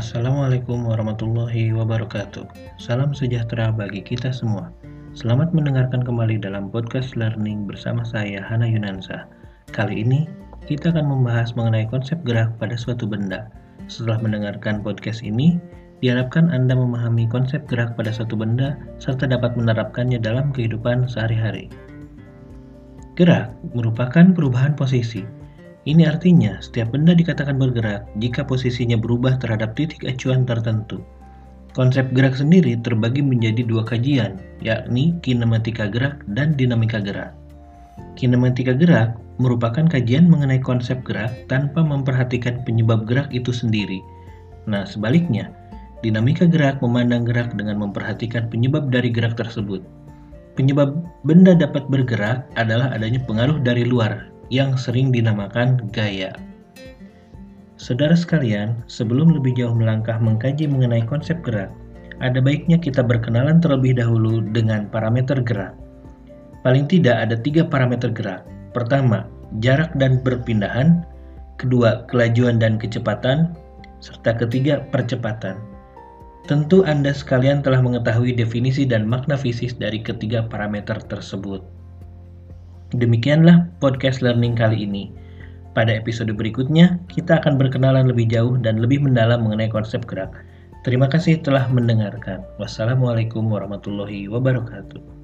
Assalamualaikum warahmatullahi wabarakatuh. Salam sejahtera bagi kita semua. Selamat mendengarkan kembali dalam podcast learning bersama saya Hana Yunansa. Kali ini kita akan membahas mengenai konsep gerak pada suatu benda. Setelah mendengarkan podcast ini, diharapkan Anda memahami konsep gerak pada suatu benda serta dapat menerapkannya dalam kehidupan sehari-hari. Gerak merupakan perubahan posisi ini artinya setiap benda dikatakan bergerak jika posisinya berubah terhadap titik acuan tertentu. Konsep gerak sendiri terbagi menjadi dua kajian, yakni kinematika gerak dan dinamika gerak. Kinematika gerak merupakan kajian mengenai konsep gerak tanpa memperhatikan penyebab gerak itu sendiri. Nah, sebaliknya, dinamika gerak memandang gerak dengan memperhatikan penyebab dari gerak tersebut. Penyebab benda dapat bergerak adalah adanya pengaruh dari luar, yang sering dinamakan gaya. Saudara sekalian, sebelum lebih jauh melangkah mengkaji mengenai konsep gerak, ada baiknya kita berkenalan terlebih dahulu dengan parameter gerak. Paling tidak ada tiga parameter gerak. Pertama, jarak dan perpindahan. Kedua, kelajuan dan kecepatan. Serta ketiga, percepatan. Tentu Anda sekalian telah mengetahui definisi dan makna fisis dari ketiga parameter tersebut. Demikianlah podcast learning kali ini. Pada episode berikutnya, kita akan berkenalan lebih jauh dan lebih mendalam mengenai konsep gerak. Terima kasih telah mendengarkan. Wassalamualaikum warahmatullahi wabarakatuh.